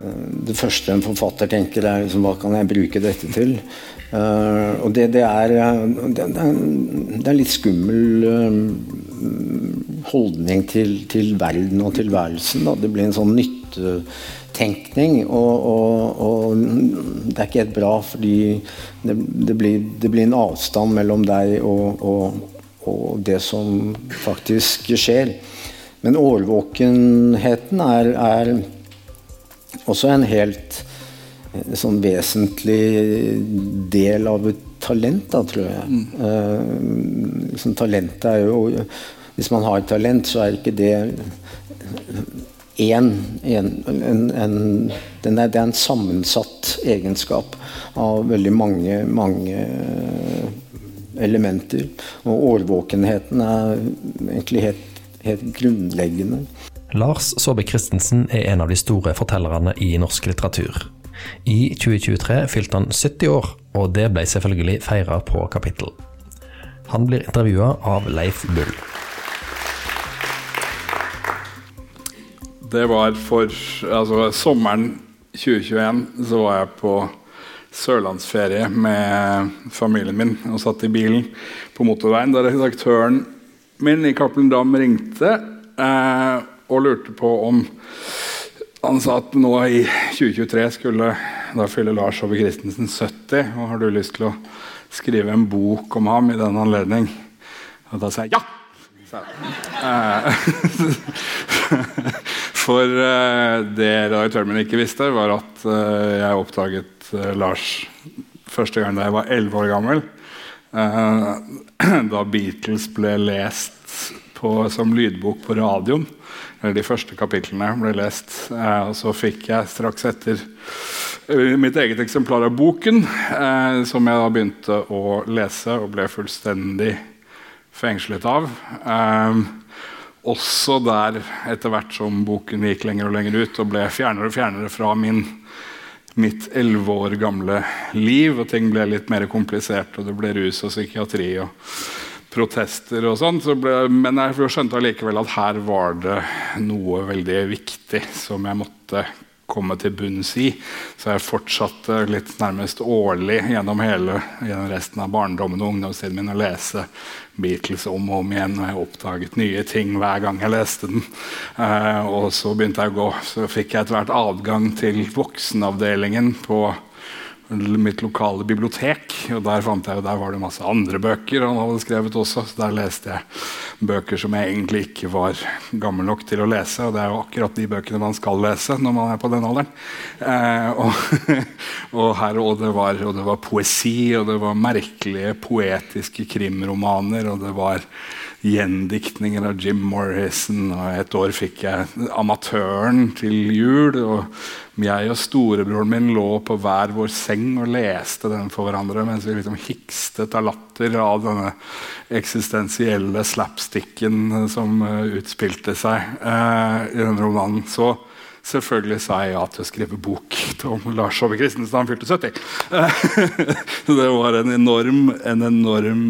Det første en forfatter tenker, er liksom, hva kan jeg bruke dette til? Uh, og det, det, er, det, det, er, en litt skummel uh, holdning til, til, verden og tilværelsen. Da. Det blir en sånn nyttetenkning. Og, og, og, det er ikke helt bra, fordi det, blir, blir, en avstand mellom deg og, og det som faktisk skjer. Men årvåkenheten er, er også en helt eh, sånn vesentlig del av et talent, da, tror jeg. Mm. Uh, sånn, talentet er jo Hvis man har et talent, så er ikke det én en, en, en, Det er en sammensatt egenskap av veldig mange, mange elementer. Og årvåkenheten er egentlig helt, helt grunnleggende. Lars Saabye Christensen er en av de store fortellerne i norsk litteratur. I 2023 fylte han 70 år, og det ble selvfølgelig feira på Kapittel. Han blir intervjua av Leif Bull. Det var for altså, sommeren 2021 så var jeg på sørlandsferie med familien min og satt i bilen på motorveien da redaktøren min i Cappelen Dam ringte. Eh, og lurte på om Han sa at nå i 2023 skulle da fylle Lars Ove Christensen 70. Og har du lyst til å skrive en bok om ham i den anledning? Og da sa jeg ja! Eh, for uh, det redaktøren min ikke visste, var at uh, jeg oppdaget Lars første gang da jeg var 11 år gammel. da Beatles ble lest på, som lydbok på radioen de første kapitlene ble lest. Eh, og så fikk jeg straks etter eh, mitt eget eksemplar av boken, eh, som jeg da begynte å lese og ble fullstendig fengslet av. også der, etter hvert som boken gikk lenger og lenger ut og ble fjernere og fjernere fra min, mitt elleve år gamle liv, og ting ble litt mer komplisert, og det ble rus og psykiatri. og protester og sånn. Så men jeg skjønte allikevel at her var det noe veldig viktig som jeg måtte komme til bunns i. Så jeg fortsatte litt nærmest årlig gjennom hele gjennom resten av barndommen og ungdomstiden min å lese Beatles om og om igjen. Og jeg oppdaget nye ting hver gang jeg leste den. Eh, og så begynte jeg å gå, så fikk jeg etter hvert adgang til voksenavdelingen på mitt lokale bibliotek. og Der fant jeg, der var det masse andre bøker han hadde skrevet også. så Der leste jeg bøker som jeg egentlig ikke var gammel nok til å lese. Og det er jo akkurat de bøkene man skal lese når man er på den alderen. Eh, og, og, her, og, det var, og det var poesi, og det var merkelige poetiske krimromaner. og det var gjendiktninger av Jim Morrison. Og et år fikk jeg Amatøren til jul. Og jeg og storebroren min lå på hver vår seng og leste den for hverandre mens vi liksom hikstet av latter av denne eksistensielle slapsticken som uh, utspilte seg eh, i denne romanen. Så Selvfølgelig sa jeg ja til å skrive bok om Lars Ove Christensen da han fylte 70. det var en enorm, en enorm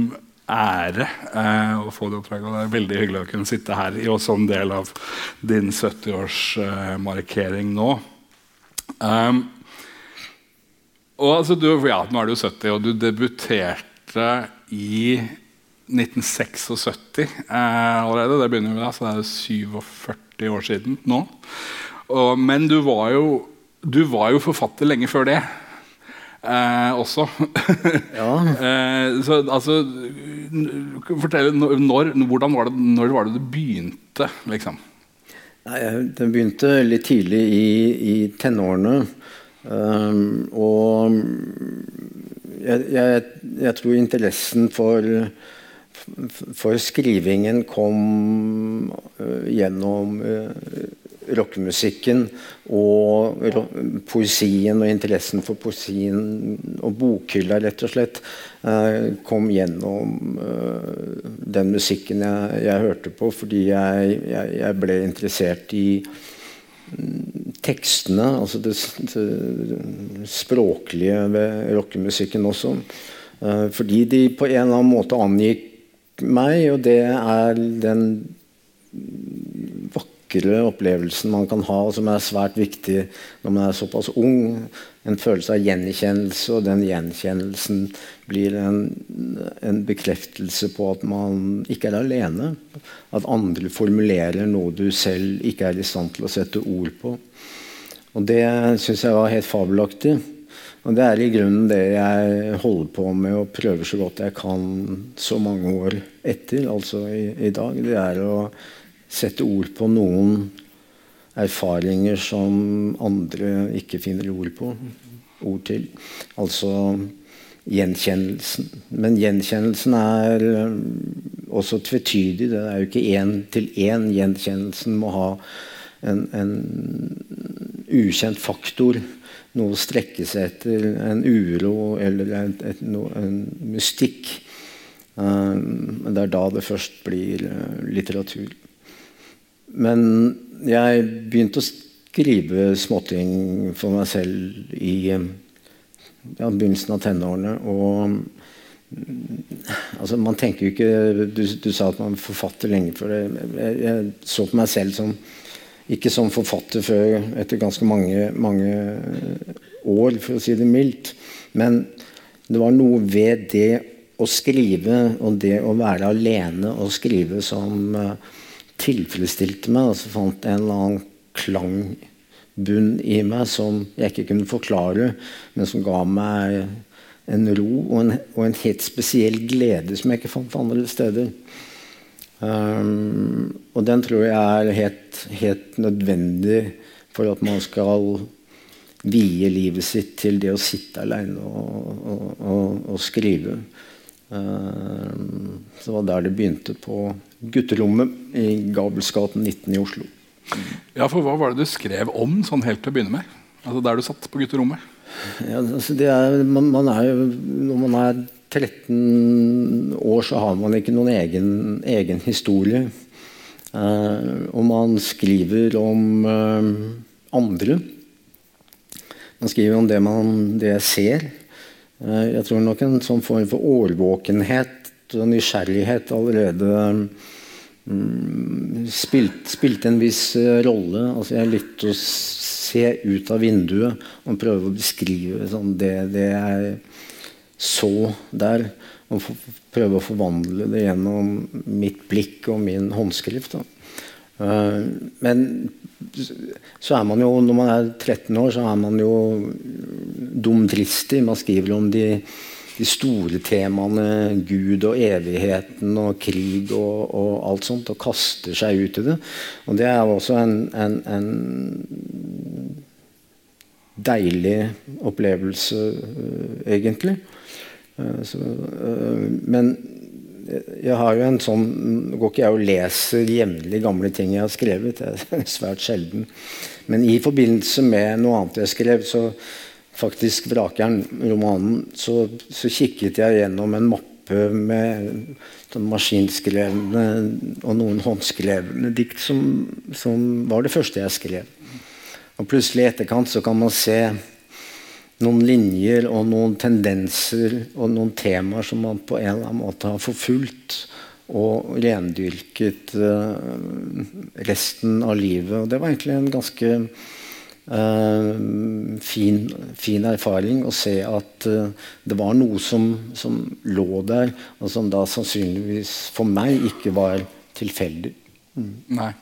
ære eh, å få det oppdraget. Det er veldig hyggelig å kunne sitte her i også en del av din 70-årsmarkering eh, nå. Um, og altså, du, ja, Nå er du 70, og du debuterte i 1976 eh, allerede. Det begynner vi da, så det er 47 år siden nå. Og, men du var, jo, du var jo forfatter lenge før det eh, også. ja. eh, så altså Fortell, når, hvordan var det, når var det du begynte, liksom? Nei, Den begynte litt tidlig i, i tenårene. Um, og jeg, jeg, jeg, tror interessen for, for skrivingen kom uh, gjennom uh, rockemusikken og poesien og interessen for poesien og bokhylla rett og slett eh, kom gjennom eh, den musikken jeg, jeg, hørte på, fordi jeg, jeg, jeg ble interessert i mm, tekstene, altså det, det språklige ved rockemusikken også. Eh, fordi de på en eller annen måte angikk meg, og det er den vakre opplevelsen man kan ha, som er svært viktig når man er såpass ung. En følelse av gjenkjennelse, og den gjenkjennelsen blir en, en bekreftelse på at man ikke er alene. At andre formulerer noe du selv ikke er i stand til å sette ord på. Og det syns jeg var helt fabelaktig. Og det er i grunnen det jeg holder på med og prøver så godt jeg kan så mange år etter, altså i, i dag. Det er å sette ord på noen erfaringer som andre ikke finner ord på. Ord til. Altså gjenkjennelsen. Men gjenkjennelsen er eh, også tvetydig. Det er jo ikke én til én. Gjenkjennelsen må ha en, en ukjent faktor noe å strekke seg etter, en uro eller et, et, no, en mystikk. Um, det er da det først blir uh, litteratur. Men jeg begynte å skrive småting for meg selv i ja, begynnelsen av tenårene. Og altså, man tenker jo ikke du, du, sa at man er forfatter lenge før det. Jeg, jeg så på meg selv som ikke som forfatter før etter ganske mange, mange år, for å si det mildt. Men det var noe ved det å skrive og det å være alene og skrive som uh, tilfredsstilte meg. Altså fant en eller annen klangbunn i meg som jeg ikke kunne forklare, men som ga meg en ro og en, og en helt spesiell glede som jeg ikke fant andre steder. Um, og den tror jeg er helt, helt, nødvendig for at man skal vie livet sitt til det å sitte alene og, og, og, og skrive. Um, så det var der det begynte, på gutterommet i Gabelsgaten 19 i Oslo. Ja, for Hva var det du skrev om sånn helt til å begynne med? Altså Der du satt på gutterommet? Ja, altså det er, man, man er jo, Når man er 13 år så har man ikke noen egen, egen historie. Uh, og man skriver om uh, andre. Man skriver om det man det ser. Uh, jeg tror nok en sånn form for årvåkenhet og nysgjerrighet allerede spilte spilt, en viss rolle. Altså jeg likte å se ut av vinduet og prøve å beskrive sånn, det, det jeg så der. Og prøve å forvandle det gjennom mitt blikk og min håndskrift. Da. men så er man jo, når man er 13 år, så er man jo dumdristig. Man skriver om de, de, store temaene Gud og evigheten og krig og, og, alt sånt, og kaster seg ut i det. Og det er også en, en, en deilig opplevelse, uh, egentlig. Eh, så, eh, men jeg har jo en sånn går ikke jeg og leser jevnlig gamle ting jeg har skrevet. Det er svært sjelden. Men i forbindelse med noe annet jeg skrev, så faktisk Vrakeren-romanen, så, så, kikket jeg gjennom en mappe med sånn maskinskrevne og noen håndskrevne dikt som, som var det første jeg skrev. Og plutselig i etterkant så kan man se noen linjer og noen tendenser og noen temaer som man på en eller annen måte har forfulgt og rendyrket uh, resten av livet. Og det var egentlig en ganske uh, fin, fin, erfaring å se at uh, det var noe som, som, lå der, og som da sannsynligvis for meg ikke var tilfeldig. Mm. Nei.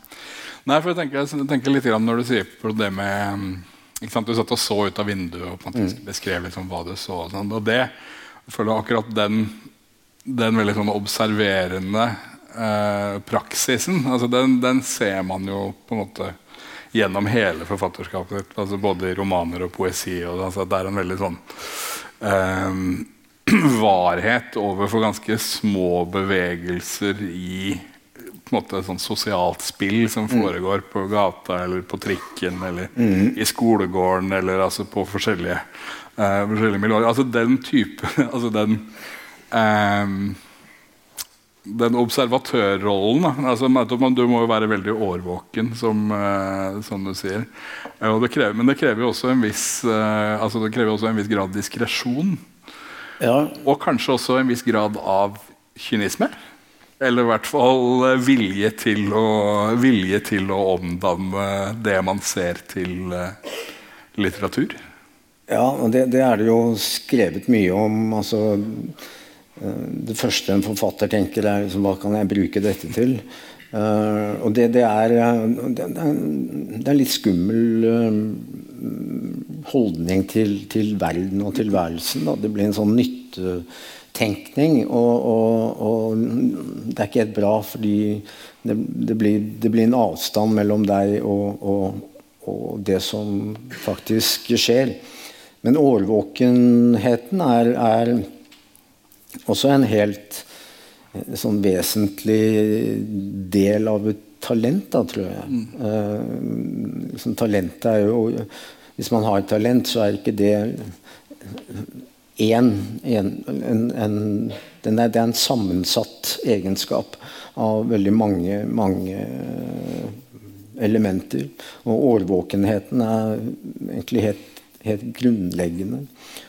Nei. for jeg tenker, jeg tenker litt når du sier på det med du satt og så ut av vinduet og på en måte mm. beskrev liksom hva du så. Og, sånn. og det, jeg føler akkurat den, den veldig sånn observerende eh, praksisen altså den, den, ser man jo på en måte gjennom hele forfatterskapet ditt. Altså både i romaner og poesi. Og, altså, det er en veldig sånn eh, varhet overfor ganske små bevegelser i på en måte sånn sosialt spill som mm. foregår på gata eller på trikken eller mm. i skolegården eller altså på forskjellige, uh, forskjellige miljøer. Altså den type altså den, um, den observatørrollen altså, Du må jo være veldig årvåken, som, uh, som du sier. Uh, det krever, men det krever jo også en viss, altså det krever også en viss grad diskresjon. Ja. Og kanskje også en viss grad av kynisme. Eller i hvert fall eh, vilje til å, vilje til å omdanne det man ser, til uh, litteratur. Ja, og det, det, er det jo skrevet mye om. altså uh, Det første en forfatter tenker, er liksom, hva kan jeg bruke dette til? Uh, og det, det, er, det, det, er, litt skummel holdning til, til, verden og tilværelsen. Da. Det blir en sånn nytte tenkning. Og, og, og, det er ikke helt bra, fordi det, det, blir, det blir, en avstand mellom deg og, og, det som faktisk skjer. Men årvåkenheten er, er også en helt sånn vesentlig del av et talent, da, tror jeg. Mm. Uh, liksom, talentet er jo Hvis man har et talent, så er ikke det en, en, en, den er, det er en sammensatt egenskap av veldig mange, mange elementer. Og årvåkenheten er egentlig helt, helt grunnleggende.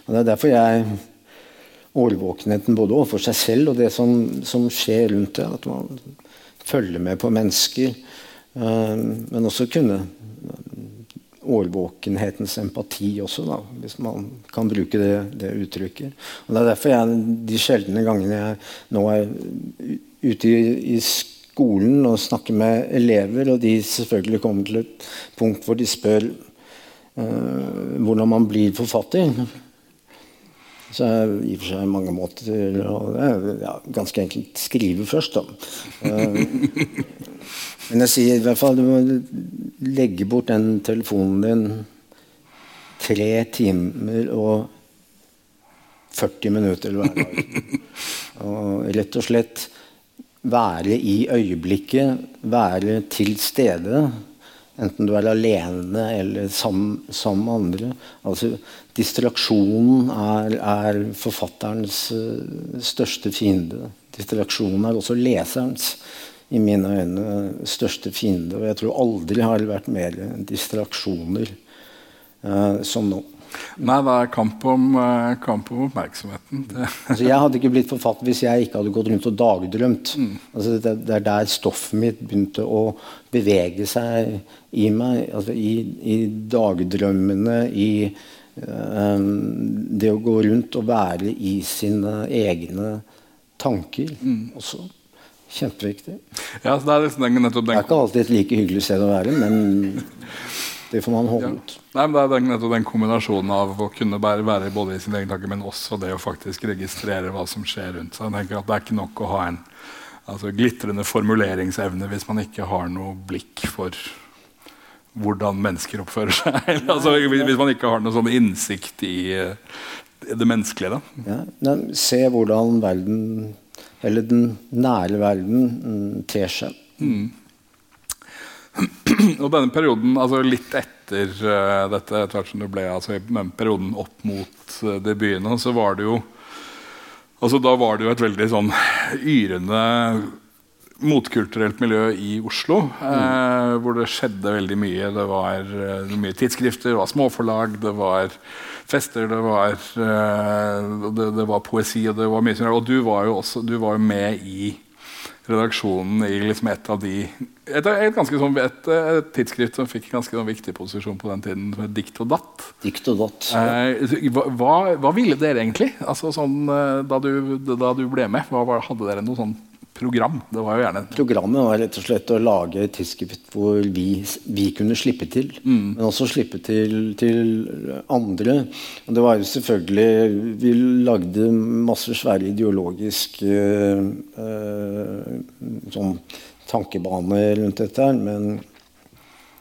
Og Det er derfor jeg årvåkenheten både overfor seg selv og det som, som skjer rundt det. At man følger med på mennesker. Uh, men også kunne årvåkenhetens empati også, da, hvis man kan bruke det, det uttrykket. Og Det er derfor jeg de sjeldne gangene jeg nå er ute i, i skolen og snakker med elever, og de selvfølgelig kommer til et punkt hvor de spør uh, hvordan man blir forfatter. Så det i og for seg mange måter er ja, ganske enkelt skrive først, da. Uh, men jeg sier i hvert fall du må legge bort den telefonen din tre timer og 40 minutter hver dag. Og rett og slett være i øyeblikket, være til stede. Enten du er alene eller sammen, med andre. Altså, distraksjonen er, er forfatterens uh, største fiende. Distraksjonen er også leserens i mine øyne største fiende. Og jeg tror aldri har det vært mer distraksjoner eh, som nå. Nei, det er kamp om, uh, kamp om oppmerksomheten. altså, jeg hadde ikke blitt forfatter hvis jeg ikke hadde gått rundt og dagdrømt. Mm. Altså, det, det, er der stoffet mitt begynte å bevege seg i meg. Altså, i, i dagdrømmene, i uh, det å gå rundt og være i sine egne tanker mm. også. Kjempeviktig. Ja, det, er liksom den, det er ikke alltid et like hyggelig sted å være, men det får man holde ja. Nei, men Det er den, den kombinasjonen av å kunne være, være både i sin egen tanke, men også det å faktisk registrere hva som skjer rundt seg. Jeg tenker at Det er ikke nok å ha en altså, glitrende formuleringsevne hvis man ikke har noe blikk for hvordan mennesker oppfører seg. altså, hvis man ikke har noe sånn innsikt i, i det menneskelige. Ja, se hvordan verden eller den nære verden mm, ter seg. Mm. Og denne perioden, altså litt etter uh, dette, ble altså, perioden opp mot uh, debutene, så var det jo altså Da var det jo et veldig sånn yrende motkulturelt miljø i Oslo. Mm. Eh, hvor det skjedde veldig mye. Det var uh, mye tidsskrifter, det var småforlag, det var fester, det var, uh, det, det, var poesi og det var mye sånn. Og du var jo også du var jo med i redaksjonen i liksom et av de et, et, sånn, et, et tidsskrift som fikk ganske sånn viktig posisjon på den tiden, som het Dikt og datt. Dikt og datt eh, hva, hva, ville dere egentlig? Altså, sånn, eh, da, du, da, du, ble med, hva, hadde dere noe sånn program. Det var jo gjerne Programmet var rett og slett å lage et tidsskrift hvor vi, vi, kunne slippe til. Mm. Men også slippe til, til, andre. Og det var jo selvfølgelig Vi lagde masse svære ideologiske øh, sånn tankebaner rundt dette her, men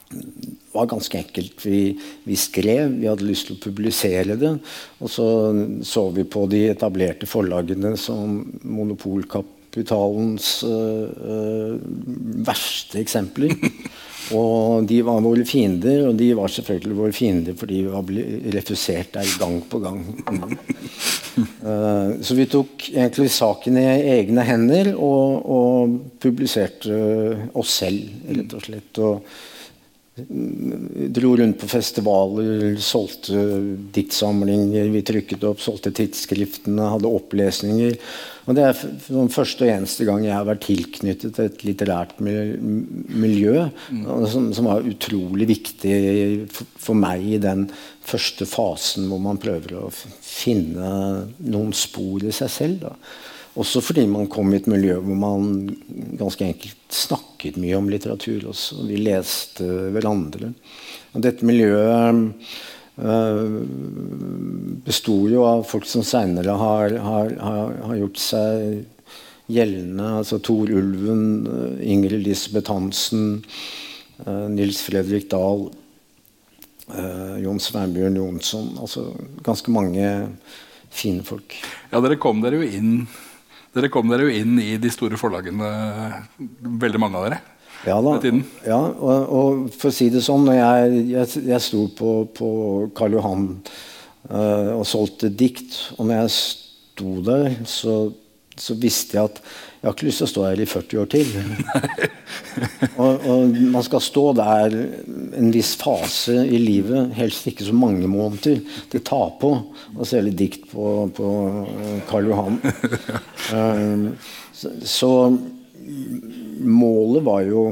det var ganske enkelt. Vi, vi, skrev, vi hadde lyst til å publisere det. Og så så vi på de etablerte forlagene som Monopolkapp kapitalens uh, verste eksempler. Og de var våre fiender, og de var selvfølgelig våre fiender fordi vi var refusert der gang på gang. Uh, så vi tok egentlig saken i egne hender og, og publiserte oss selv, rett og slett. Og dro rundt på festivaler, solgte diktsamlinger, vi trykket opp, solgte tidsskriftene, hadde opplesninger. Og Det er den første og eneste gang jeg har vært tilknyttet et litterært miljø som, som, var utrolig viktig for, meg i den første fasen hvor man prøver å finne noen spor i seg selv. Da. Også fordi man kom i et miljø hvor man ganske enkelt snakket mye om litteratur også. Vi leste hverandre. Og dette miljøet Uh, besto jo av folk som seinere har, har, har, gjort seg gjeldende. altså Tor Ulven, uh, Ingrid Elisabeth Hansen, uh, Nils Fredrik Dahl, Jon Sveinbjørn Jonsson. Altså ganske mange fine folk. Ja, dere kom dere jo inn dere kom dere jo inn i de store forlagene, veldig mange av dere. Ja. Ja, og, og, for å si det sånn, når jeg, jeg, jeg sto på, på Karl Johan uh, og solgte dikt, og når jeg sto der, så, så, visste jeg at jeg har ikke lyst til å stå her i 40 år til. og, og, man skal stå der en viss fase i livet, helst ikke så mange måneder. Det tar på å selge dikt på, på Karl Johan. Uh, så, så målet var jo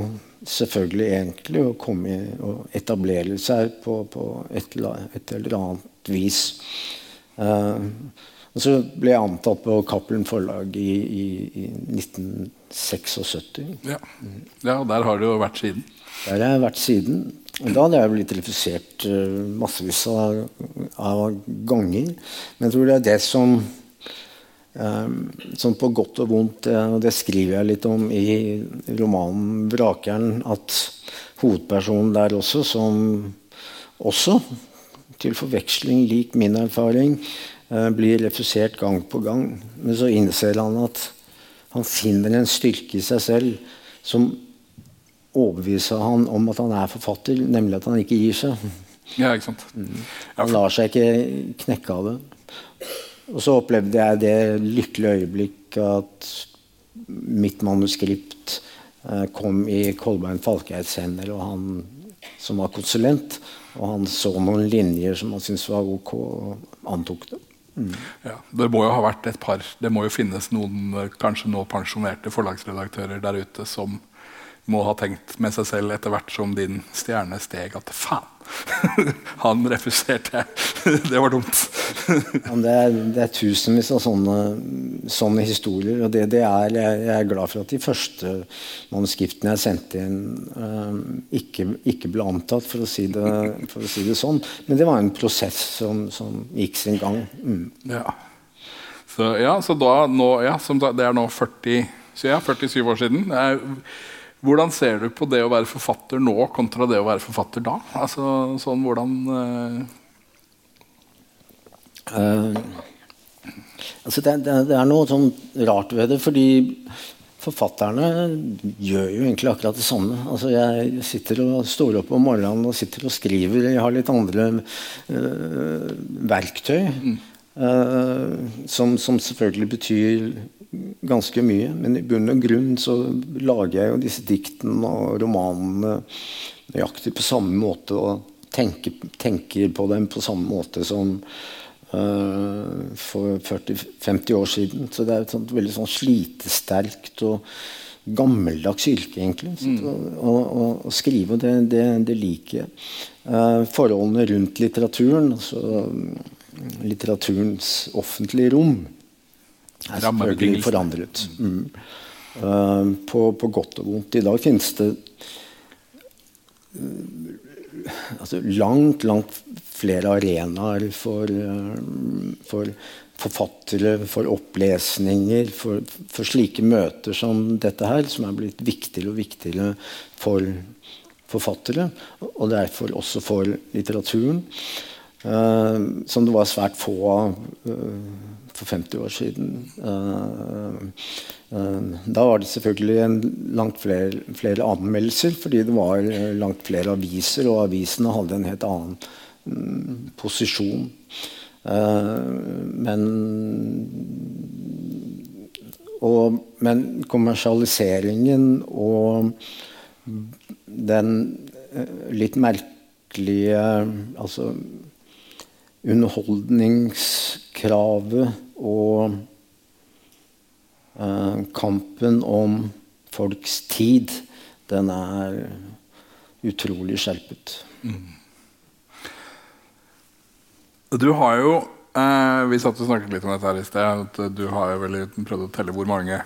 selvfølgelig egentlig å komme og etablere seg på, på et, et, eller annet vis. Uh, og så ble jeg antatt på Cappelen Forlag i, i, i 1976. Ja. ja, og der har du jo vært siden. Der har jeg vært siden. Og da hadde jeg blitt refusert uh, massevis av, av ganger. Men jeg tror det er det som Um, sånn på godt og vondt, og det skriver jeg litt om i romanen 'Vrakeren', at hovedpersonen der også, som også, til forveksling lik min erfaring, blir refusert gang på gang. Men så innser han at han finner en styrke i seg selv som overbeviser han om at han er forfatter, nemlig at han ikke gir seg. Ja, ikke sant? Mm. Han lar seg ikke knekke av det. Og så opplevde jeg det lykkelige øyeblikk at mitt manuskript eh, kom i Kolbein Falkeids hender, og han som var konsulent, og han så noen linjer som han syntes var ok, og antok det. Ja, det må jo ha vært et par Det må jo finnes noen eh, kanskje nå pensjonerte forlagsredaktører der ute som må ha tenkt med seg selv etter hvert som din stjerne steg, at faen, han refuserte jeg. det var dumt. ja, det, er, det, er, tusenvis av sånne, sånne historier. Og det, det er, jeg, jeg, er glad for at de første manuskriptene jeg sendte inn, uh, ikke, ikke, ble antatt, for å, si det, for å, si det, sånn. Men det var en prosess som, som gikk sin gang. Mm. Ja. Så, ja, så da, nå, ja, da, det er nå 40, ja, 47 år siden. Det er, hvordan ser du på det å være forfatter nå kontra det å være forfatter da? Altså, sånn, hvordan uh... Uh, altså det, det, det, er noe sånn rart ved det, fordi forfatterne gjør jo egentlig akkurat det samme. Altså jeg sitter og står opp om morgenen og sitter og skriver. Jeg har litt andre uh, verktøy. Mm. Som, som selvfølgelig betyr ganske mye. Men i bunn og grunn så lager jeg jo disse diktene og romanene nøyaktig på samme måte og tenker, tenker på dem på samme måte som uh, for 40-50 år siden. Så det er et sånt veldig sånn slitesterkt og gammeldags yrke, egentlig. Mm. Å, skrive, det, det, det liker jeg. Uh, forholdene rundt litteraturen, altså litteraturens offentlige rom, er selvfølgelig forandret. Mm. Uh, på, på, godt og vondt. I dag finnes det uh, altså langt, langt flere arenaer for, uh, for forfattere, for opplesninger, for, for, slike møter som dette her, som er blitt viktigere og viktigere for forfattere, og derfor også for litteraturen. Uh, som det var svært få av uh, for 50 år siden. Uh, da var det selvfølgelig langt flere, flere, anmeldelser, fordi det var langt flere aviser, og avisene hadde en helt annen um, posisjon. Men og, men kommersialiseringen og den litt merkelige Altså underholdningskravet og uh, kampen om folks tid, den er utrolig skjerpet. Mm. Du har jo eh, Vi satt og snakket litt om dette her i sted. at Du har jo vel prøvd å telle hvor mange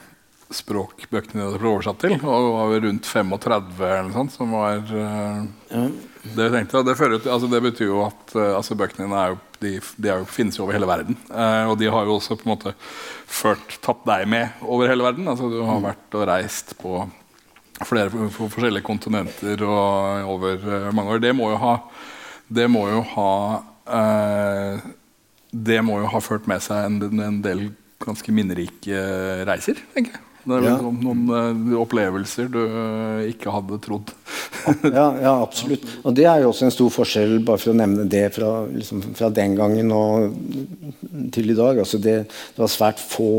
språkbøkene dine ble oversatt til. Og det var rundt 35 eller noe sånt som var eh, ja. Det jeg tenkte. Det, fører, altså det, betyr jo at uh, altså bøkene dine jo, de, de jo, finnes jo over hele verden. Eh, og de har jo også på en måte ført, tatt deg med over hele verden. Altså Du har vært og reist på flere på forskjellige kontinenter og over mange år. Det må jo ha, det må jo ha det må jo ha ført med seg en, en del ganske minnerike reiser, tenker jeg. Det er ja. noen, noen uh, opplevelser du uh, ikke hadde trodd. ja, ja, absolutt. Og det er jo også en stor forskjell, bare for å nevne det fra, liksom, fra den gangen og til i dag. Altså det, det, var svært få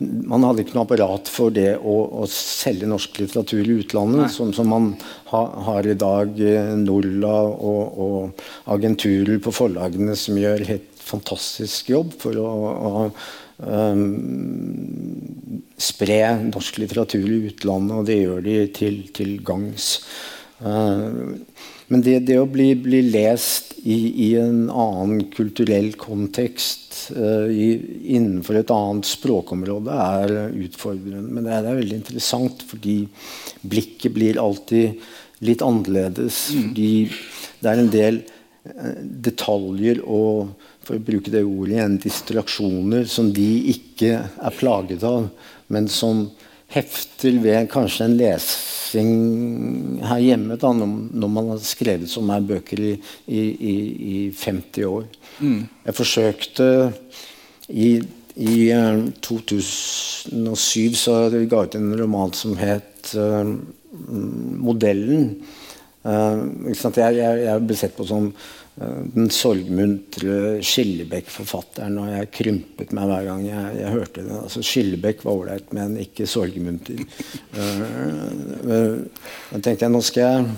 Man hadde ikke noe apparat for det å, å selge norsk litteratur i utlandet, som, som, man ha, har i dag. Eh, Norla og, og, agenturer på forlagene som gjør helt fantastisk jobb for å, å um, spre norsk litteratur i utlandet, og det gjør de til, til gangs. Uh, men det, det å bli, bli lest i, i, en annen kulturell kontekst uh, i, innenfor et annet språkområde er utfordrende. Men det er, det er, veldig interessant, fordi blikket blir alltid litt annerledes. Mm. Fordi det er en del uh, detaljer og for å bruke det ordet igjen, distraksjoner som de ikke er plaget av, men som hefter ved kanskje en lesing her hjemme da, når, man har skrevet så mange bøker i, i, i, i 50 år. Mm. Jeg forsøkte i, i uh, eh, 2007 så ga jeg ut en roman som het uh, 'Modellen'. Uh, jeg, jeg, jeg ble sett på som Eh, den sorgmuntre Skillebekk-forfatteren. Og jeg krympet meg hver gang jeg, jeg hørte det. Altså, Skillebekk var ålreit, men ikke sorgmunter. Uh, uh, tenkte jeg nå skal jeg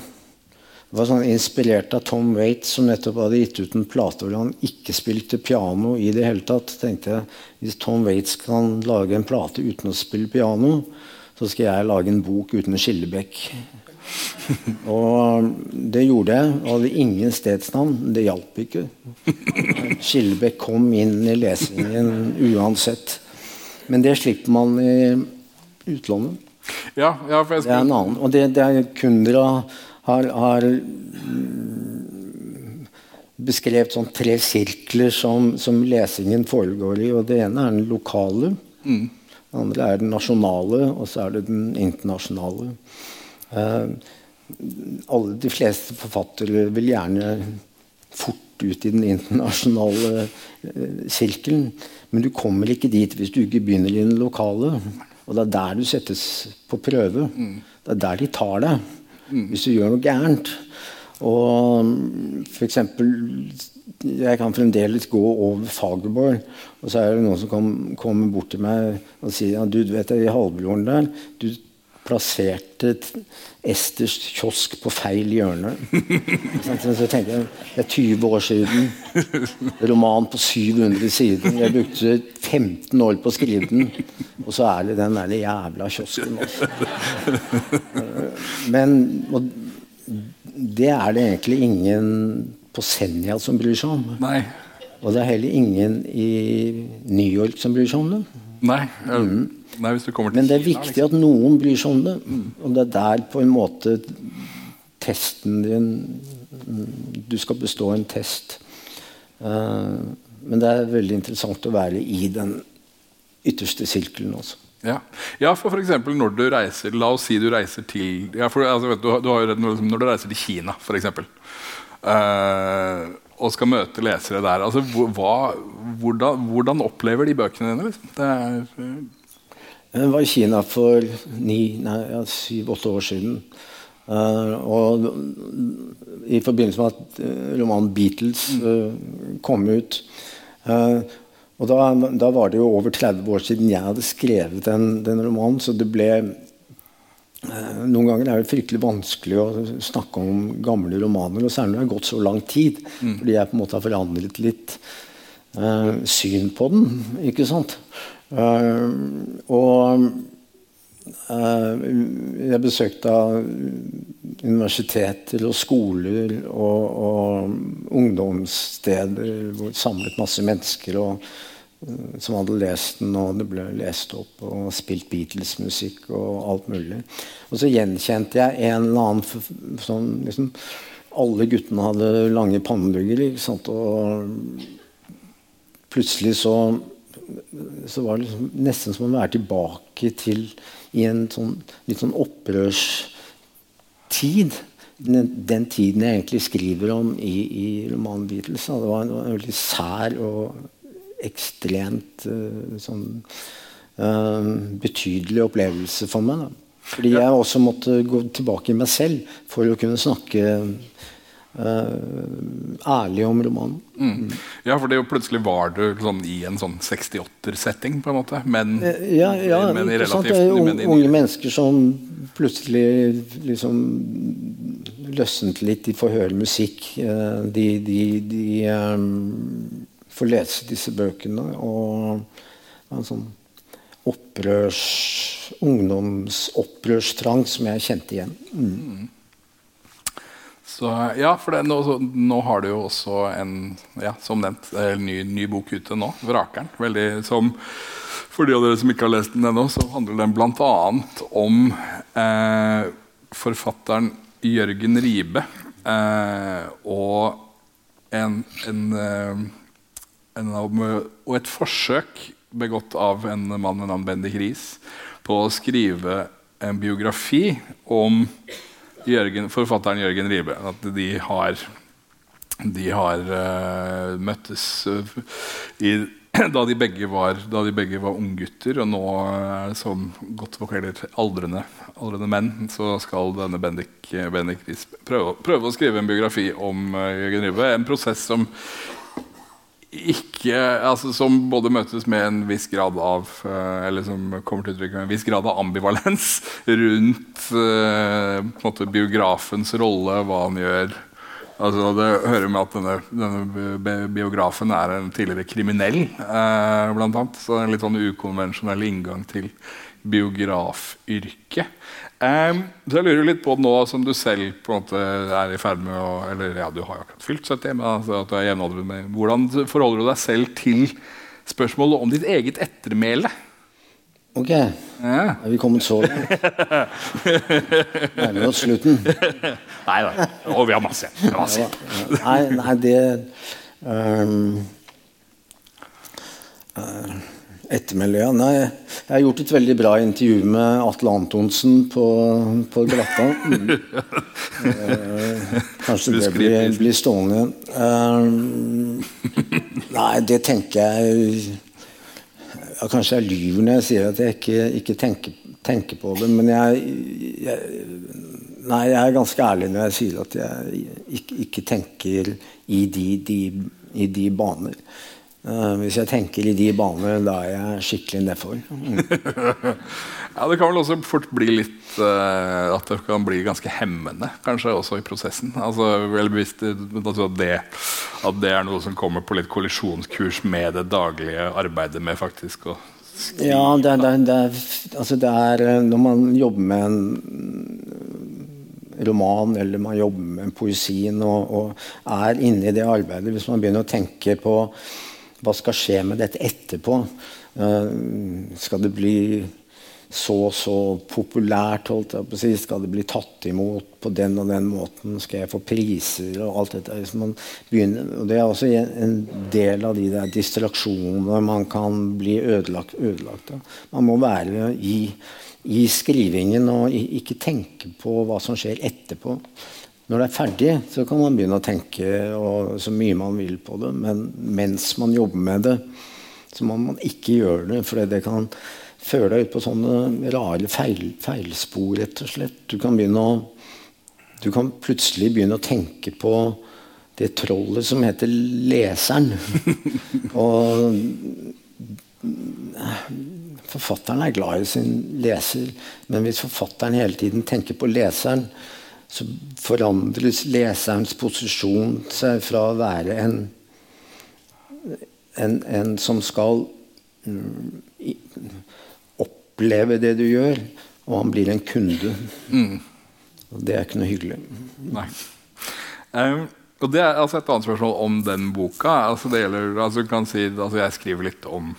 var sånn inspirert av Tom Waits, som nettopp hadde gitt ut en plate hvor han ikke spilte piano i det hele tatt. tenkte jeg, Hvis Tom Waits kan lage en plate uten å spille piano, så skal jeg lage en bok uten Skillebekk. Og det gjorde jeg. Jeg hadde ingen stedsnavn. Det hjalp ikke. Skillebekk kom inn i lesingen uansett. Men det slipper man i utlandet. Ja, ja, det er en annen. Og det, det er Kundra har, har beskrevet sånn tre sirkler som, som, lesingen foregår i. og Det ene er den lokale. Mm. Det andre er den nasjonale, og så er det den internasjonale. Uh, alle, de fleste forfattere vil gjerne fort ut i den internasjonale uh, sirkelen. Men du kommer ikke dit hvis du ikke begynner i den lokale. Og det er der du settes på prøve. Mm. Det er der de tar deg. Mm. Hvis du gjør noe gærent. Og for eksempel jeg kan fremdeles gå over Fagerborg, og så er det noen som kommer kom bort til meg og sier ja, du vet det, i halvbroren der du plasserte Esters kiosk på feil hjørne. Så tenker jeg, Det er 20 år siden. Roman på 700 sider. Jeg brukte 15 år på å skrive den. Og så er det den der jævla kiosken. Men det er det egentlig ingen på Senja som bryr seg om. Nei. Og det er heller ingen i New York som bryr seg om det. Nei. Mm. Nei, Men det er viktig liksom. at noen bryr seg om det. Og det er der på en måte testen din Du skal bestå en test. Uh, men det er veldig interessant å være i den ytterste sirkelen også. Ja, ja for f.eks. når du reiser La oss si du reiser til ja, for, altså, du, du har, Når du reiser til Kina, f.eks. Uh, eh, og skal møte lesere der. Altså, hva, hvordan, hvordan, opplever de bøkene dine? Liksom? Det er jeg var i Kina for ja, syv-åtte år siden. Uh, og i forbindelse med at uh, romanen 'Beatles' uh, kom ut Og da, da, var det jo over 30 år siden jeg hadde skrevet den, den romanen, så det ble eh, noen ganger er det fryktelig vanskelig å snakke om gamle romaner, og særlig når det har gått så lang tid. Mm. Fordi jeg på en måte har forandret litt uh, syn på den. ikke sant? Uh, og uh, jeg besøkte universiteter og skoler og, og ungdomssteder hvor samlet masse mennesker. og som hadde lest den, og det ble lest opp og spilt Beatles-musikk og alt mulig. Og så gjenkjente jeg en eller annen sånn liksom, Alle guttene hadde lange pannelugger, og plutselig så, så var det liksom nesten som å være tilbake til i en sånn, litt sånn opprørstid. Den, den, tiden jeg egentlig skriver om i, i romanen Beatles. Det var en, en veldig sær og ekstremt uh, sånn, uh, betydelig opplevelse for meg. Da. Fordi jeg også måtte gå tilbake i meg selv for å kunne snakke ærlig om romanen. Mm. Ja, for det jo plutselig var du sånn, i en sånn 68-setting, på en måte. Men, ja, ja, men i relativt Det er jo Unge mennesker som plutselig liksom løsnet litt. De får høre musikk. Uh, de, de, de um, får lese disse bøkene. Og en sånn opprørs, ungdomsopprørstrang som jeg kjente igjen. Mm. Så, ja, for det, nå, nå, har du jo også en ja, som nevnt, en ny, ny bok ute nå, 'Vrakeren'. Veldig, som, for de av dere som ikke har lest den ennå, så handler den bl.a. om eh, forfatteren Jørgen Ribe eh, og en, en eh, en, og et forsøk begått av en mann ved navn Bendik Riis på å skrive en biografi om Jørgen, forfatteren Jørgen Ribe. At de har, de har uh, møttes uh, i, da, de begge var, da de var unggutter. Og nå, uh, som godt vokaler aldrende, aldrende menn, så skal denne Bendik, Bendik Riis prøve, prøve, å skrive en biografi om Jørgen Ribe. En prosess som ikke, altså, som både møtes med en viss grad av uh, Eller som kommer til uttrykk med en viss grad av ambivalens rundt uh, måte, biografens rolle, hva han gjør. Altså, det hører med at denne, denne biografen er en tidligere kriminell, uh, blant. Så en litt sånn ukonvensjonell inngang til biografyrket. Um, så jeg lurer litt på nå som du selv på en måte er i ferd med å Eller ja, du har jo akkurat fylt 70, men altså at du er jevnaldrende med Hvordan forholder du deg selv til spørsmålet om ditt eget ettermæle? Ok. Ja. Er vi kommet så langt? Nærmer oss slutten. Nei da. Og vi har masse. masse. Nei, nei, det um, uh, Ettermæle, ja. Nei, jeg har gjort et veldig bra intervju med Atle Antonsen på, på Glatta. Mm. eh, kanskje det blir, blir stående. Uh, nei, det tenker jeg ja, Kanskje jeg lyver når jeg sier at jeg ikke, ikke tenker, tenker, på det. Men jeg, jeg, nei, jeg er ganske ærlig når jeg sier at jeg ikke, ikke tenker i de, de, i de baner. Uh, hvis jeg tenker i de baner, da er jeg skikkelig nedfor. Mm. ja, det kan vel også fort bli litt uh, At det kan bli ganske hemmende, kanskje, også i prosessen. Altså, vel bevisst altså at, det, at det er noe som kommer på litt kollisjonskurs med det daglige arbeidet med faktisk å skrive. Ja, det, det, det, altså det er eh, Når man jobber med en roman eller man jobber med poesien og, og er inne i det arbeidet, hvis man begynner å tenke på hva skal skje med dette etterpå? Uh, skal det bli så og så populært? holdt jeg på å si? Skal det bli tatt imot på den og den måten? Skal jeg få priser? og alt dette? Begynner, og Det er også en del av de der distraksjonene man kan bli ødelagt, ødelagt av. Man må være i, i skrivingen og ikke tenke på hva som skjer etterpå. Når det er ferdig, så kan man begynne å tenke så mye man vil på det. Men mens man jobber med det, så må man ikke gjøre det. For det kan føre deg ut på sånne rare feil, feilspor, rett og slett. Du kan, å, du kan plutselig begynne å tenke på det trollet som heter leseren. og forfatteren er glad i sin leser, men hvis forfatteren hele tiden tenker på leseren, så forandres leserens posisjon seg fra å være en, en, en som skal um, oppleve det du gjør, og han blir en kunde. Mm. Og det er ikke noe hyggelig. Nei. Um, og det er altså et annet spørsmål om den boka. Altså det gjelder, altså kan si, altså Jeg skriver litt om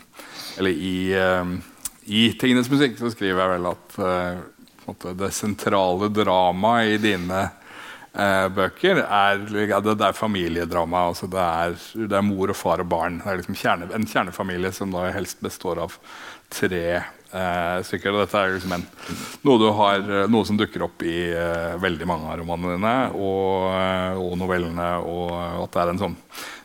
Eller i, um, i Tingenes musikk så skriver jeg vel at uh, det sentrale dramaet i dine eh, bøker er, det, det, er familiedrama. Altså det, er, det, er, mor og far og barn. Det er liksom kjerne, en kjernefamilie som da helst består av tre eh, stykker. Dette er liksom en, noe, har, eh, noe, som dukker opp i eh, veldig mange av romanene dine og, eh, og, novellene. Og at det er en sånn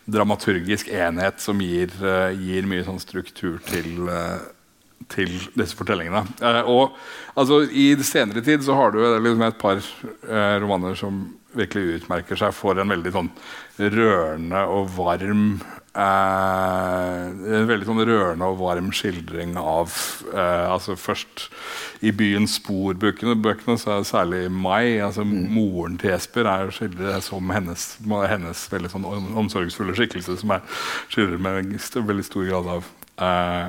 dramaturgisk enhet som gir, eh, gir mye sånn struktur til, eh, til disse fortellingene. og altså, I senere tid så har du liksom et par romaner som virkelig utmerker seg for en veldig sånn rørende og varm Eh, en veldig sånn rørende og varm skildring av eh, altså Først i byens sporbøkene, bøkene, så er det særlig Mai. altså mm. Moren til Jesper er skildret som hennes, hennes veldig sånn omsorgsfulle skikkelse, som er skildret med en veldig stor grad av eh,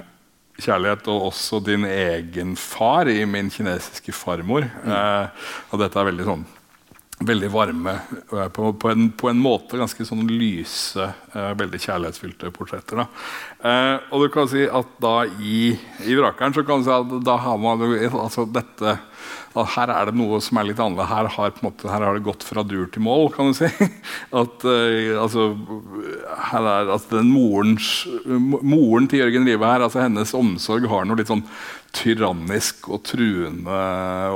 kjærlighet. Og også din egen far i min kinesiske farmor. Mm. Eh, og dette er veldig sånn veldig varme. Eh, på, på, en, på, en, måte ganske sånn lyse, eh, veldig kjærlighetsfylte portretter. Eh, og du kan si at da i, i Vrakeren så kan du si at da har man altså dette at her er det noe som er litt annerledes. Her har, måte, her har det gått fra dur til mål, kan du si. At, uh, altså, her er, altså den morens, Moren til Jørgen Rive her, altså hennes omsorg har noe litt sånn tyrannisk og truende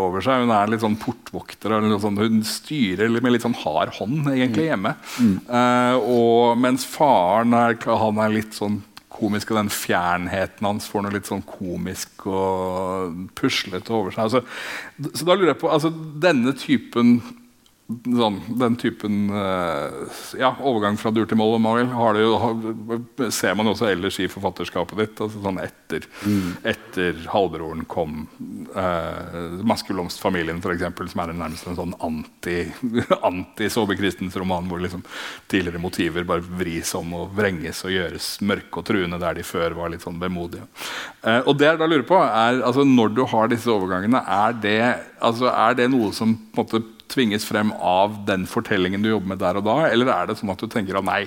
over seg. Hun er litt sånn portvokter. Sånn, hun styrer med litt sånn hard hånd egentlig hjemme. Mm. Uh, og mens faren er, han er litt sånn komisk, og den fjernheten hans får noe litt sånn komisk og puslete over seg. Altså, så da lurer jeg på altså, Denne typen sånn, den typen uh, ja, overgang fra dur til moll har det jo, har, ser man jo også ellers i forfatterskapet ditt. Altså sånn etter, mm. etter halvbroren kom uh, 'Maskeblomstfamilien', f.eks., som er nærmest en sånn anti-Saabye Christens-roman, hvor liksom tidligere motiver bare vris om og vrenges og gjøres mørke og truende der de før var litt sånn vemodige. Uh, og det jeg da lurer på, er altså når du har disse overgangene, er det, altså, er det noe som på en måte tvinges frem av den fortellingen du jobber med der og da? Eller er det sånn at du tenker at nei,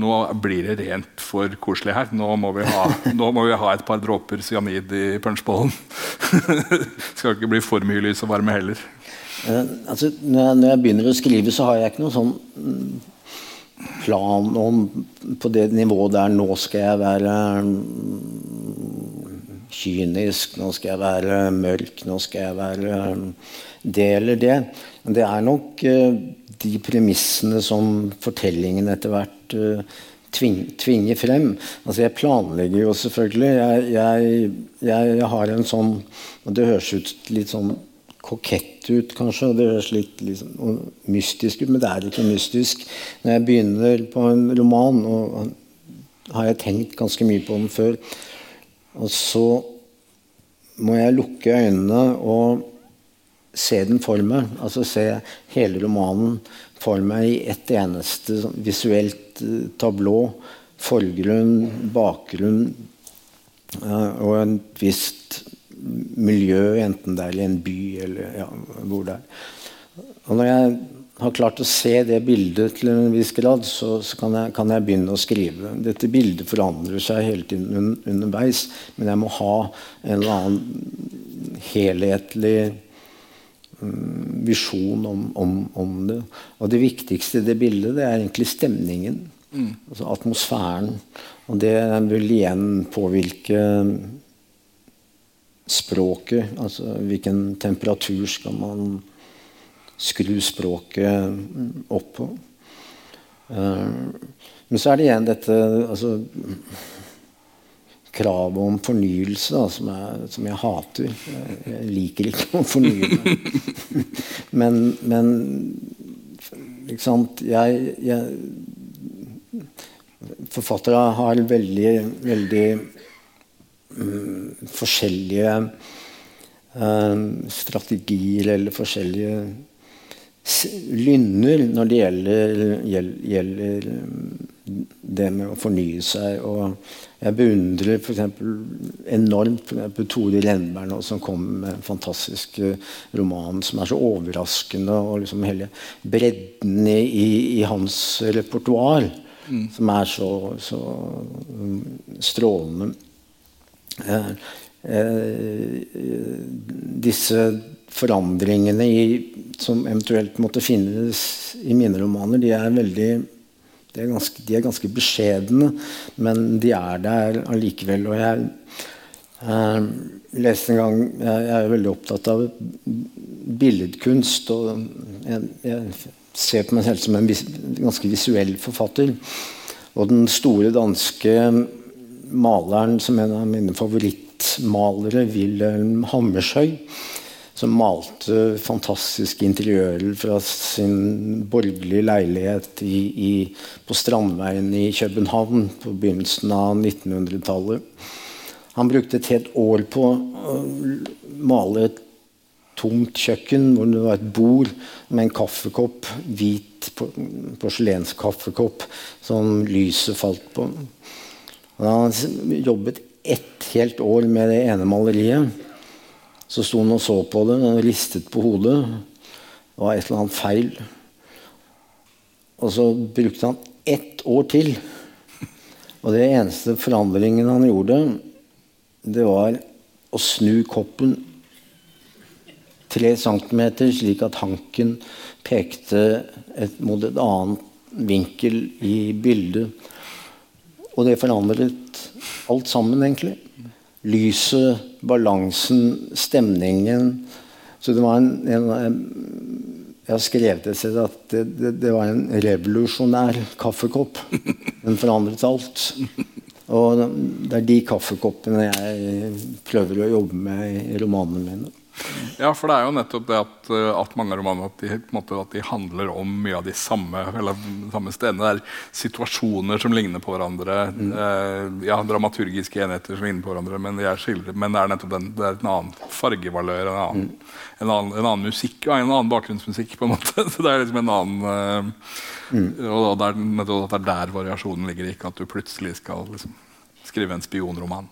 nå blir det rent for koselig her. Nå må vi ha, må vi ha et par dråper cyanid i punchbollen. Skal ikke bli for mye lys og varme heller. Uh, altså, når, jeg, når, jeg, begynner å skrive, så har jeg ikke noen sånn mm, plan om på det nivået der nå skal jeg være mm, kynisk, nå skal jeg være mørk, nå skal jeg være det eller det. Men det er nok uh, de premissene som fortellingen etter hvert uh, tvinger frem. Altså Jeg planlegger jo selvfølgelig. Jeg, jeg, jeg, har en sånn og Det høres ut litt sånn kokett ut, kanskje, og det høres litt, litt sånn mystisk ut, men det er ikke mystisk. Når jeg begynner på en roman, og har jeg tenkt ganske mye på den før, og så må jeg lukke øynene og se den for meg. Altså se hele romanen for meg i ett eneste sånn, visuelt uh, tablå. Forgrunn, bakgrunn og et visst miljø, enten det er i en by eller ja, hvor det er. Og når jeg har klart å se det bildet til en viss grad, så, så kan, jeg, kan, jeg, begynne å skrive. Dette bildet forandrer seg hele tiden un, underveis, men jeg må ha en eller annen helhetlig um, visjon om, om, om, det. Og det viktigste i det bildet det er egentlig stemningen. Mm. Altså atmosfæren. Og det vil igjen påvirke språket. Altså hvilken temperatur skal man skru språket opp på. Uh, men så er det igjen dette altså, kravet om fornyelse da, som, jeg, som, jeg, hater. Jeg liker ikke å fornye meg. men, men ikke sant jeg, jeg, Forfattere har veldig, veldig um, forskjellige um, strategier eller forskjellige lynner når det gjelder, gjelder, det med å fornye seg. Og jeg beundrer f.eks. enormt for eksempel, Tore Renberg som kom med en fantastisk roman som er så overraskende. Og liksom hele bredden i, i, i hans repertoar, mm. som er så, så strålende. Eh, eh, disse forandringene i, som eventuelt måtte finnes i mine romaner, de er veldig de er, ganske, de er ganske beskjedne, men de er der allikevel. Og jeg eh, leste en gang jeg, jeg, er veldig opptatt av billedkunst. Og jeg, jeg ser på meg selv som en vis, ganske visuell forfatter. Og den store danske maleren som en av mine favorittmalere, Wilhelm Hammershøi, som malte fantastiske interiører fra sin borgerlige leilighet i, i, på Strandveien i København på begynnelsen av 1900-tallet. Han brukte et helt år på å male et tomt kjøkken hvor det var et bord med en kaffekopp, hvit porselenskaffekopp, som lyset falt på. Han jobbet ett helt år med det ene maleriet. Så sto han og så på det og ristet på hodet. Det var et eller annet feil. Og så brukte han ett år til. Og det eneste forandringen han gjorde, det var å snu koppen tre centimeter, slik at hanken pekte et, mot et annet vinkel i bildet. Og det forandret alt sammen, egentlig lyset, balansen, stemningen. Så det var en, en Jeg har skrevet et sted at det, det, det, var en revolusjonær kaffekopp. Den forandret alt. Og det er de kaffekoppene jeg prøver å jobbe med i romanene mine. Ja, for det er jo nettopp det at, eh, at mange romaner at de, måte, at de, handler om mye av de samme, eller, samme stedene. Det er situasjoner som ligner på hverandre. Mm. Eh, ja, Dramaturgiske enheter som ligner på hverandre, men, er skildret, men det er nettopp den, det er en annen fargevalør, en annen, mm. en annen, en annen musikk og en annen bakgrunnsmusikk. på en måte. Så det er liksom en annen Eh, mm. Og det er, nettopp, det er der variasjonen ligger, ikke at du plutselig skal liksom, skrive en spionroman.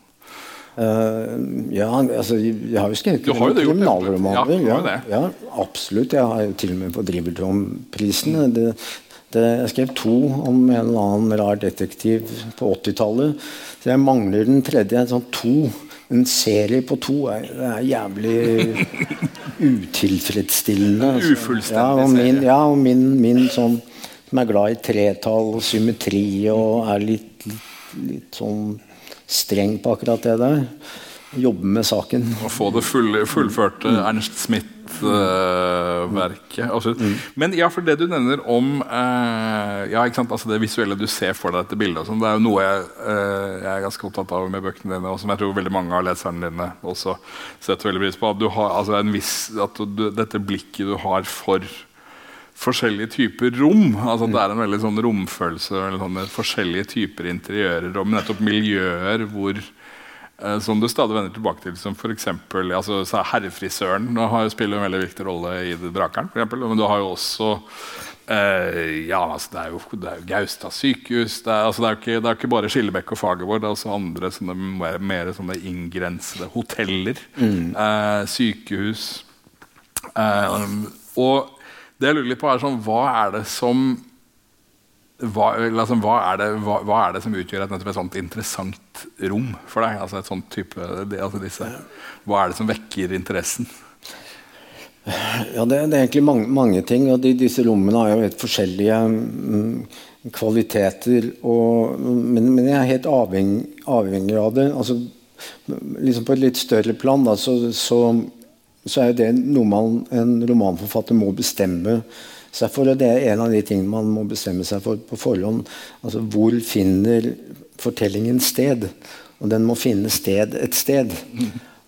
Uh, ja, altså, jeg har jo skrevet kriminalromaner. Ja, ja, ja, absolutt. Jeg har jo til og med fått Dribbeltrom-prisen. Jeg skrev to om en eller annen rar detektiv på 80-tallet. Så jeg mangler den tredje. Sånn to. En serie på to er, er jævlig utilfredsstillende. Altså. Ufullstendig ja, min, ja, og min, min sånn som er glad i tretall og symmetri og er litt, litt, litt sånn streng på akkurat det der. Jobbe med saken. Å få det full, fullførte mm. Ernst Smith-verket. Uh, altså, mm. Men ja, for det du nevner om uh, ja, altså det visuelle du ser for deg dette bildet, sånn, det er jo noe jeg, jeg, er ganske opptatt av med bøkene dine, og som jeg tror veldig mange av leserne dine også setter veldig pris på. At, du har, altså, viss, at du, dette blikket du har for forskjellige typer rom. altså Det er en veldig sånn romfølelse. Sånn forskjellige typer interiører og nettopp miljøer hvor eh, som du stadig vender tilbake til, som f.eks. Altså, herrefrisøren nå har jo spiller en veldig viktig rolle i det 'Brakeren'. For eksempel, men du har jo også eh, ja, altså, Det er jo, det er jo Gaustad sykehus. Det er, altså, det er, ikke, det er ikke bare Skillebekk og Fagervård. Det er også andre sånne, mer, mer sånne inngrensede hoteller. Mm. Eh, sykehus. Eh, og det jeg lurer litt på, er sånn Hva er det som hva, liksom, hva, er det, hva, hva, er det, som utgjør et, et sånt interessant rom for deg? Altså et sånt type, altså disse, hva er det som vekker interessen? Ja, det, det er egentlig mange, mange ting. og de, Disse rommene har jo helt forskjellige mm, kvaliteter. Og, men, men, jeg er helt avhengig, avhengig av det. Altså, liksom på et litt større plan da, så, så så er det noe man, en romanforfatter må bestemme seg for. Og det er en av de tingene man må bestemme seg for på forhånd. Altså hvor finner fortellingen sted? Og den må finne sted et sted.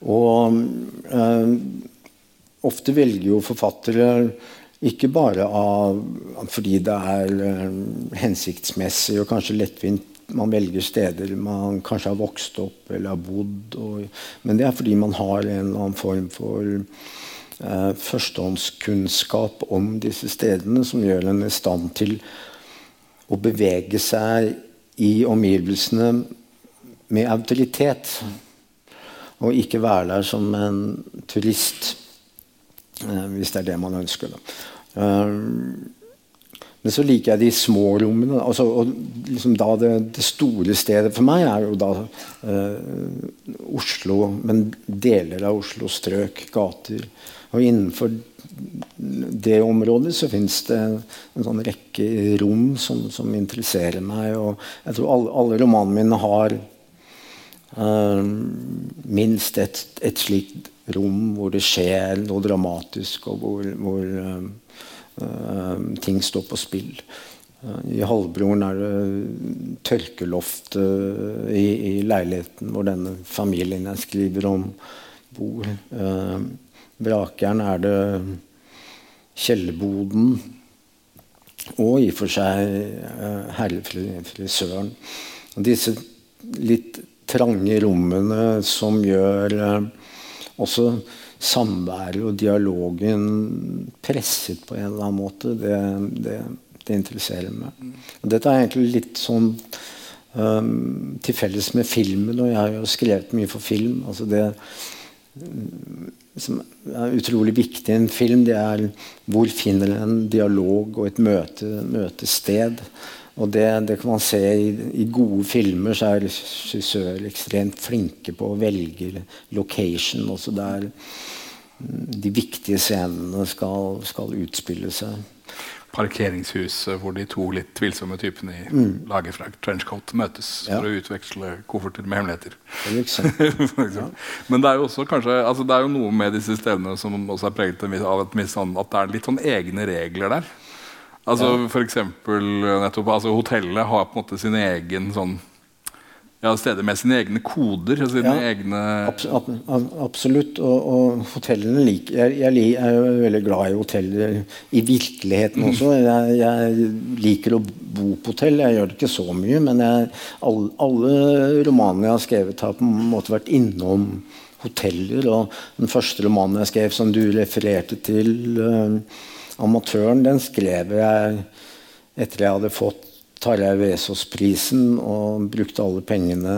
Og øh, ofte velger jo forfattere ikke bare av, fordi det er øh, hensiktsmessig og kanskje lettvint man velger steder man kanskje har vokst opp eller har bodd. Og, men det er fordi man har en eller annen form for eh, førstehåndskunnskap om disse stedene som gjør en i stand til å bevege seg i omgivelsene med autoritet. Og ikke være der som en turist, eh, hvis det er det man ønsker. Da. Uh, men så liker jeg de små rommene. Altså, og liksom da det, det, store stedet for meg er jo da eh, Oslo, men deler av Oslo strøk, gater. Og innenfor det området så fins det en sånn rekke rom som, som, interesserer meg. Og jeg tror alle, alle romanene mine har eh, minst et, et slikt rom hvor det skjer noe dramatisk, og hvor, hvor eh, ting står på spill. Eh, I Halvbroren er det tørkeloft eh, i, i, leiligheten hvor denne familien jeg skriver om, bor. Brakeren er det kjellerboden. Og i og for seg herrefrisøren. Disse litt trange rommene som gjør også samværet og dialogen presset på en eller annen måte, det, det, det interesserer meg. Og dette er egentlig litt sånn um, til felles med filmen, og jeg har jo skrevet mye for film. altså det som er utrolig viktig i en film, det er hvor finner en dialog og et møte, møtested. Og det, det, kan man se i, i, gode filmer, så er regissører ekstremt flinke på å velge location. Også der de viktige scenene skal, skal utspille seg. Parkeringshuset hvor de to litt tvilsomme typene i mm. lagerfrakt trenchcoat møtes ja. for å utveksle kofferter med hemmeligheter. ja. Men det er jo også kanskje, altså det er jo noe med disse stedene som også er preget av et sånn, at det er litt sånn egne regler der. Altså ja. for eksempel, nettopp, altså Hotellet har på en måte sin egen sånn ja, steder med sine egne koder? Sine ja, egne abs absolutt. Og, og, hotellene liker jeg, jeg, er jo veldig glad i hoteller i virkeligheten også. Jeg, jeg, liker å bo på hotell. Jeg gjør det ikke så mye, men jeg, alle, alle romanene jeg har skrevet, har på en måte vært innom hoteller. Og den første romanen jeg skrev, som du refererte til, uh, 'Amatøren', den skrev jeg etter jeg hadde fått Tarjei Vesaas-prisen og brukte alle pengene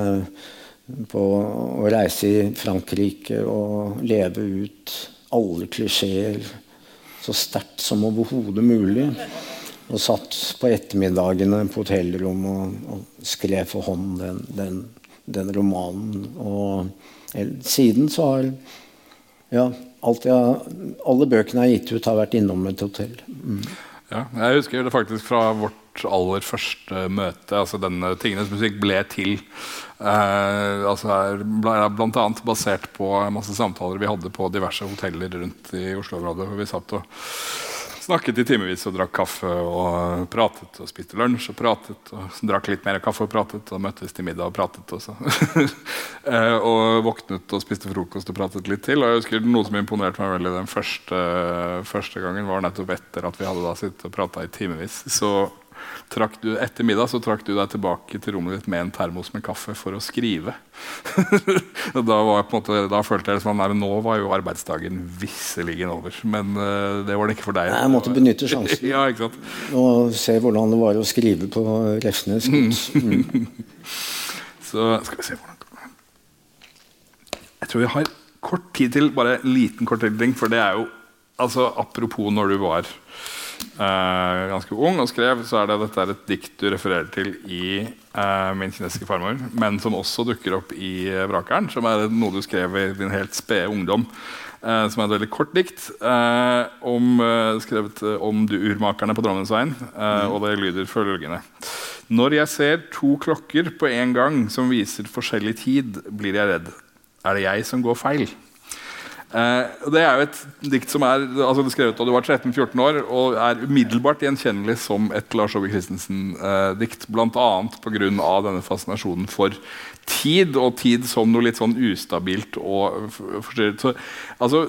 på å reise i Frankrike og leve ut alle klisjeer så sterkt som overhodet mulig. Og satt på ettermiddagene på hotellrom og, og skrev for hånd den, den, den romanen. Og siden så har ja, jeg, alle bøkene jeg har gitt ut, har vært innom et hotell. Mm. Ja, jeg husker det faktisk fra vårt aller første møte. altså denne Tingenes musikk ble til eh, altså blant annet basert på masse samtaler vi hadde på diverse hoteller rundt i Oslo-området. hvor vi satt og snakket i timevis og drakk kaffe og pratet og spiste lunsj og pratet. og Drakk litt mer kaffe og pratet og møttes til middag og pratet. Og, eh, og våknet og spiste frokost og pratet litt til. og jeg husker Noe som imponerte meg veldig den første, første gangen, var nettopp etter at vi hadde da sittet og prata i timevis. Så du, etter middag så trakk du deg tilbake til rommet ditt med en termos med kaffe for å skrive. da, måte, da, følte jeg liksom, Nå var jo arbeidsdagen visselig over. Men uh, det var det ikke for deg. Jeg måtte benytte sjansen ja, og se hvordan det var å skrive på Refsnes. Mm. så skal vi se hvordan Jeg tror vi har kort tid til bare en liten kort ting. For det er jo altså, Apropos når du var Uh, ganske ung og skrev, så er det dette er et dikt du refererer til i eh, 'Min kinesiske farmor', men som også dukker opp i 'Vrakeren', 'Brakeren', som er noe du skrev i din helt spede ungdom. Eh, som er et veldig kort dikt om, skrevet om du urmakerne på Drammensveien. Mm. Og det lyder følgende. Når jeg ser to klokker på en gang som viser forskjellig tid, blir jeg redd. Er det jeg som går feil? Eh, det er jo et dikt som er altså skrevet da du var 13-14 år, og er umiddelbart gjenkjennelig som et Lars Ove Christensen-dikt. Eh, Bl.a. pga. denne fascinasjonen for tid, og tid som noe litt sånn ustabilt og forstyrret. Så, altså,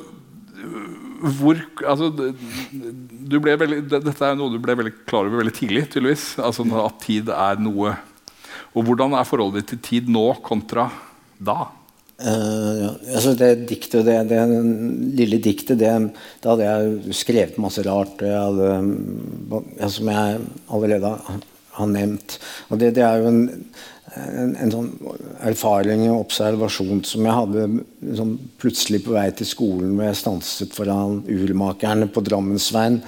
hvor, altså, veldig, dette er noe du ble veldig klar over veldig tidlig, tydeligvis. Altså, at tid er noe Og hvordan er forholdet ditt til tid nå kontra da? Uh, altså det diktet, det, det lille diktet, det, da hadde jeg skrevet masse rart hadde, ja, som jeg allerede har nevnt. Og det, det er jo en, en, en, sånn erfaring og observasjon som jeg hadde liksom, plutselig på vei til skolen hvor jeg stanset foran urmakerne på Drammensveien.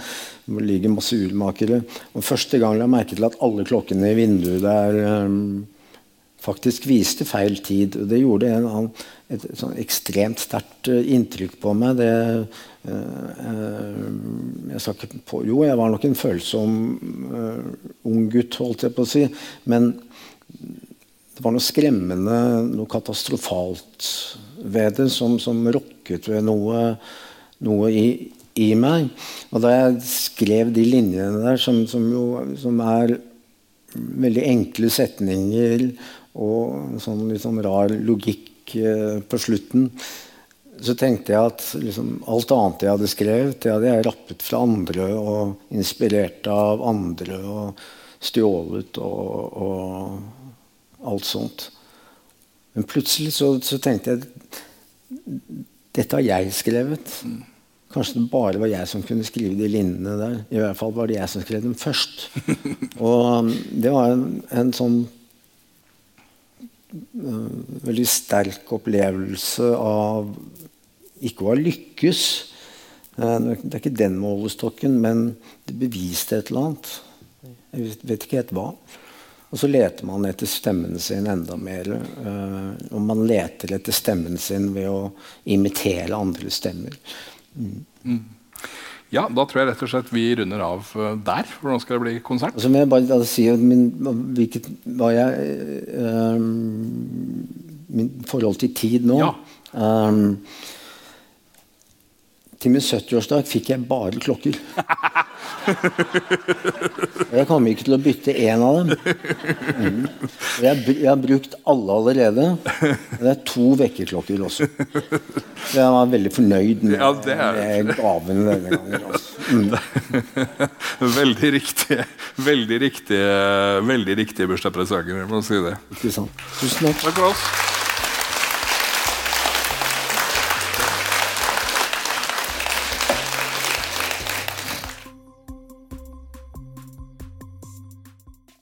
Hvor det ligger masse urmakere. Og første gang la jeg merke til at alle klokkene i vinduet der um, faktisk viste feil tid. Og det gjorde en, et, et sånn ekstremt sterkt uh, inntrykk på meg. Det, uh, jeg på, jo, jeg var nok en følsom ung gutt, holdt jeg på å si. Men det var noe skremmende, noe katastrofalt ved det, som, som rokket ved noe, noe i, i, meg. Og da jeg skrev de linjene der, som, som jo som er veldig enkle setninger og sånn sånn rar logikk eh, på slutten, så tenkte jeg at liksom, alt annet jeg hadde skrevet, det hadde jeg rappet fra andre og inspirert av andre og stjålet og, og alt sånt. Men plutselig så, så, tenkte jeg dette har jeg skrevet. Kanskje det bare var jeg som kunne skrive de linjene der. I hvert fall var det jeg som skrev dem først. Og det var en, en sånn veldig sterk opplevelse av ikke å ha lykkes. Uh, det er ikke den målestokken, men det beviste et eller annet. Jeg vet, ikke helt hva. Og så leter man etter stemmen sin enda mer. Uh, og man leter etter stemmen sin ved å imitere andre stemmer. Mm. Ja, da tror jeg rett og slett vi runder av eh, der. For nå skal det bli konsert. Og så må jeg bare si min, hvilket, hva jeg øh, Min forhold til tid nå. Ja. Um, til min 70-årsdag fikk jeg bare klokker. jeg kommer ikke til å bytte én av dem. Jeg, jeg, har brukt alle allerede. Det er to vekkerklokker også. Så jeg var veldig fornøyd med, ja, med gaven denne gangen. Mm. veldig riktige veldig riktige, veldig riktige bursdagspresanger, jeg må si det. Tusen takk. Takk for oss.